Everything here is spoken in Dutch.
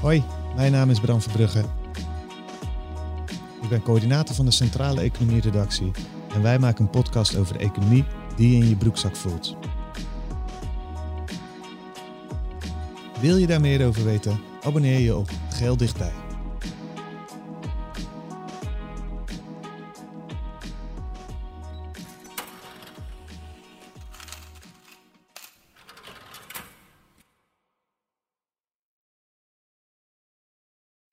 Hoi, mijn naam is Bram Verbrugge. Ik ben coördinator van de Centrale Economie Redactie en wij maken een podcast over de economie die je in je broekzak voelt. Wil je daar meer over weten? Abonneer je op Geel Dichtbij.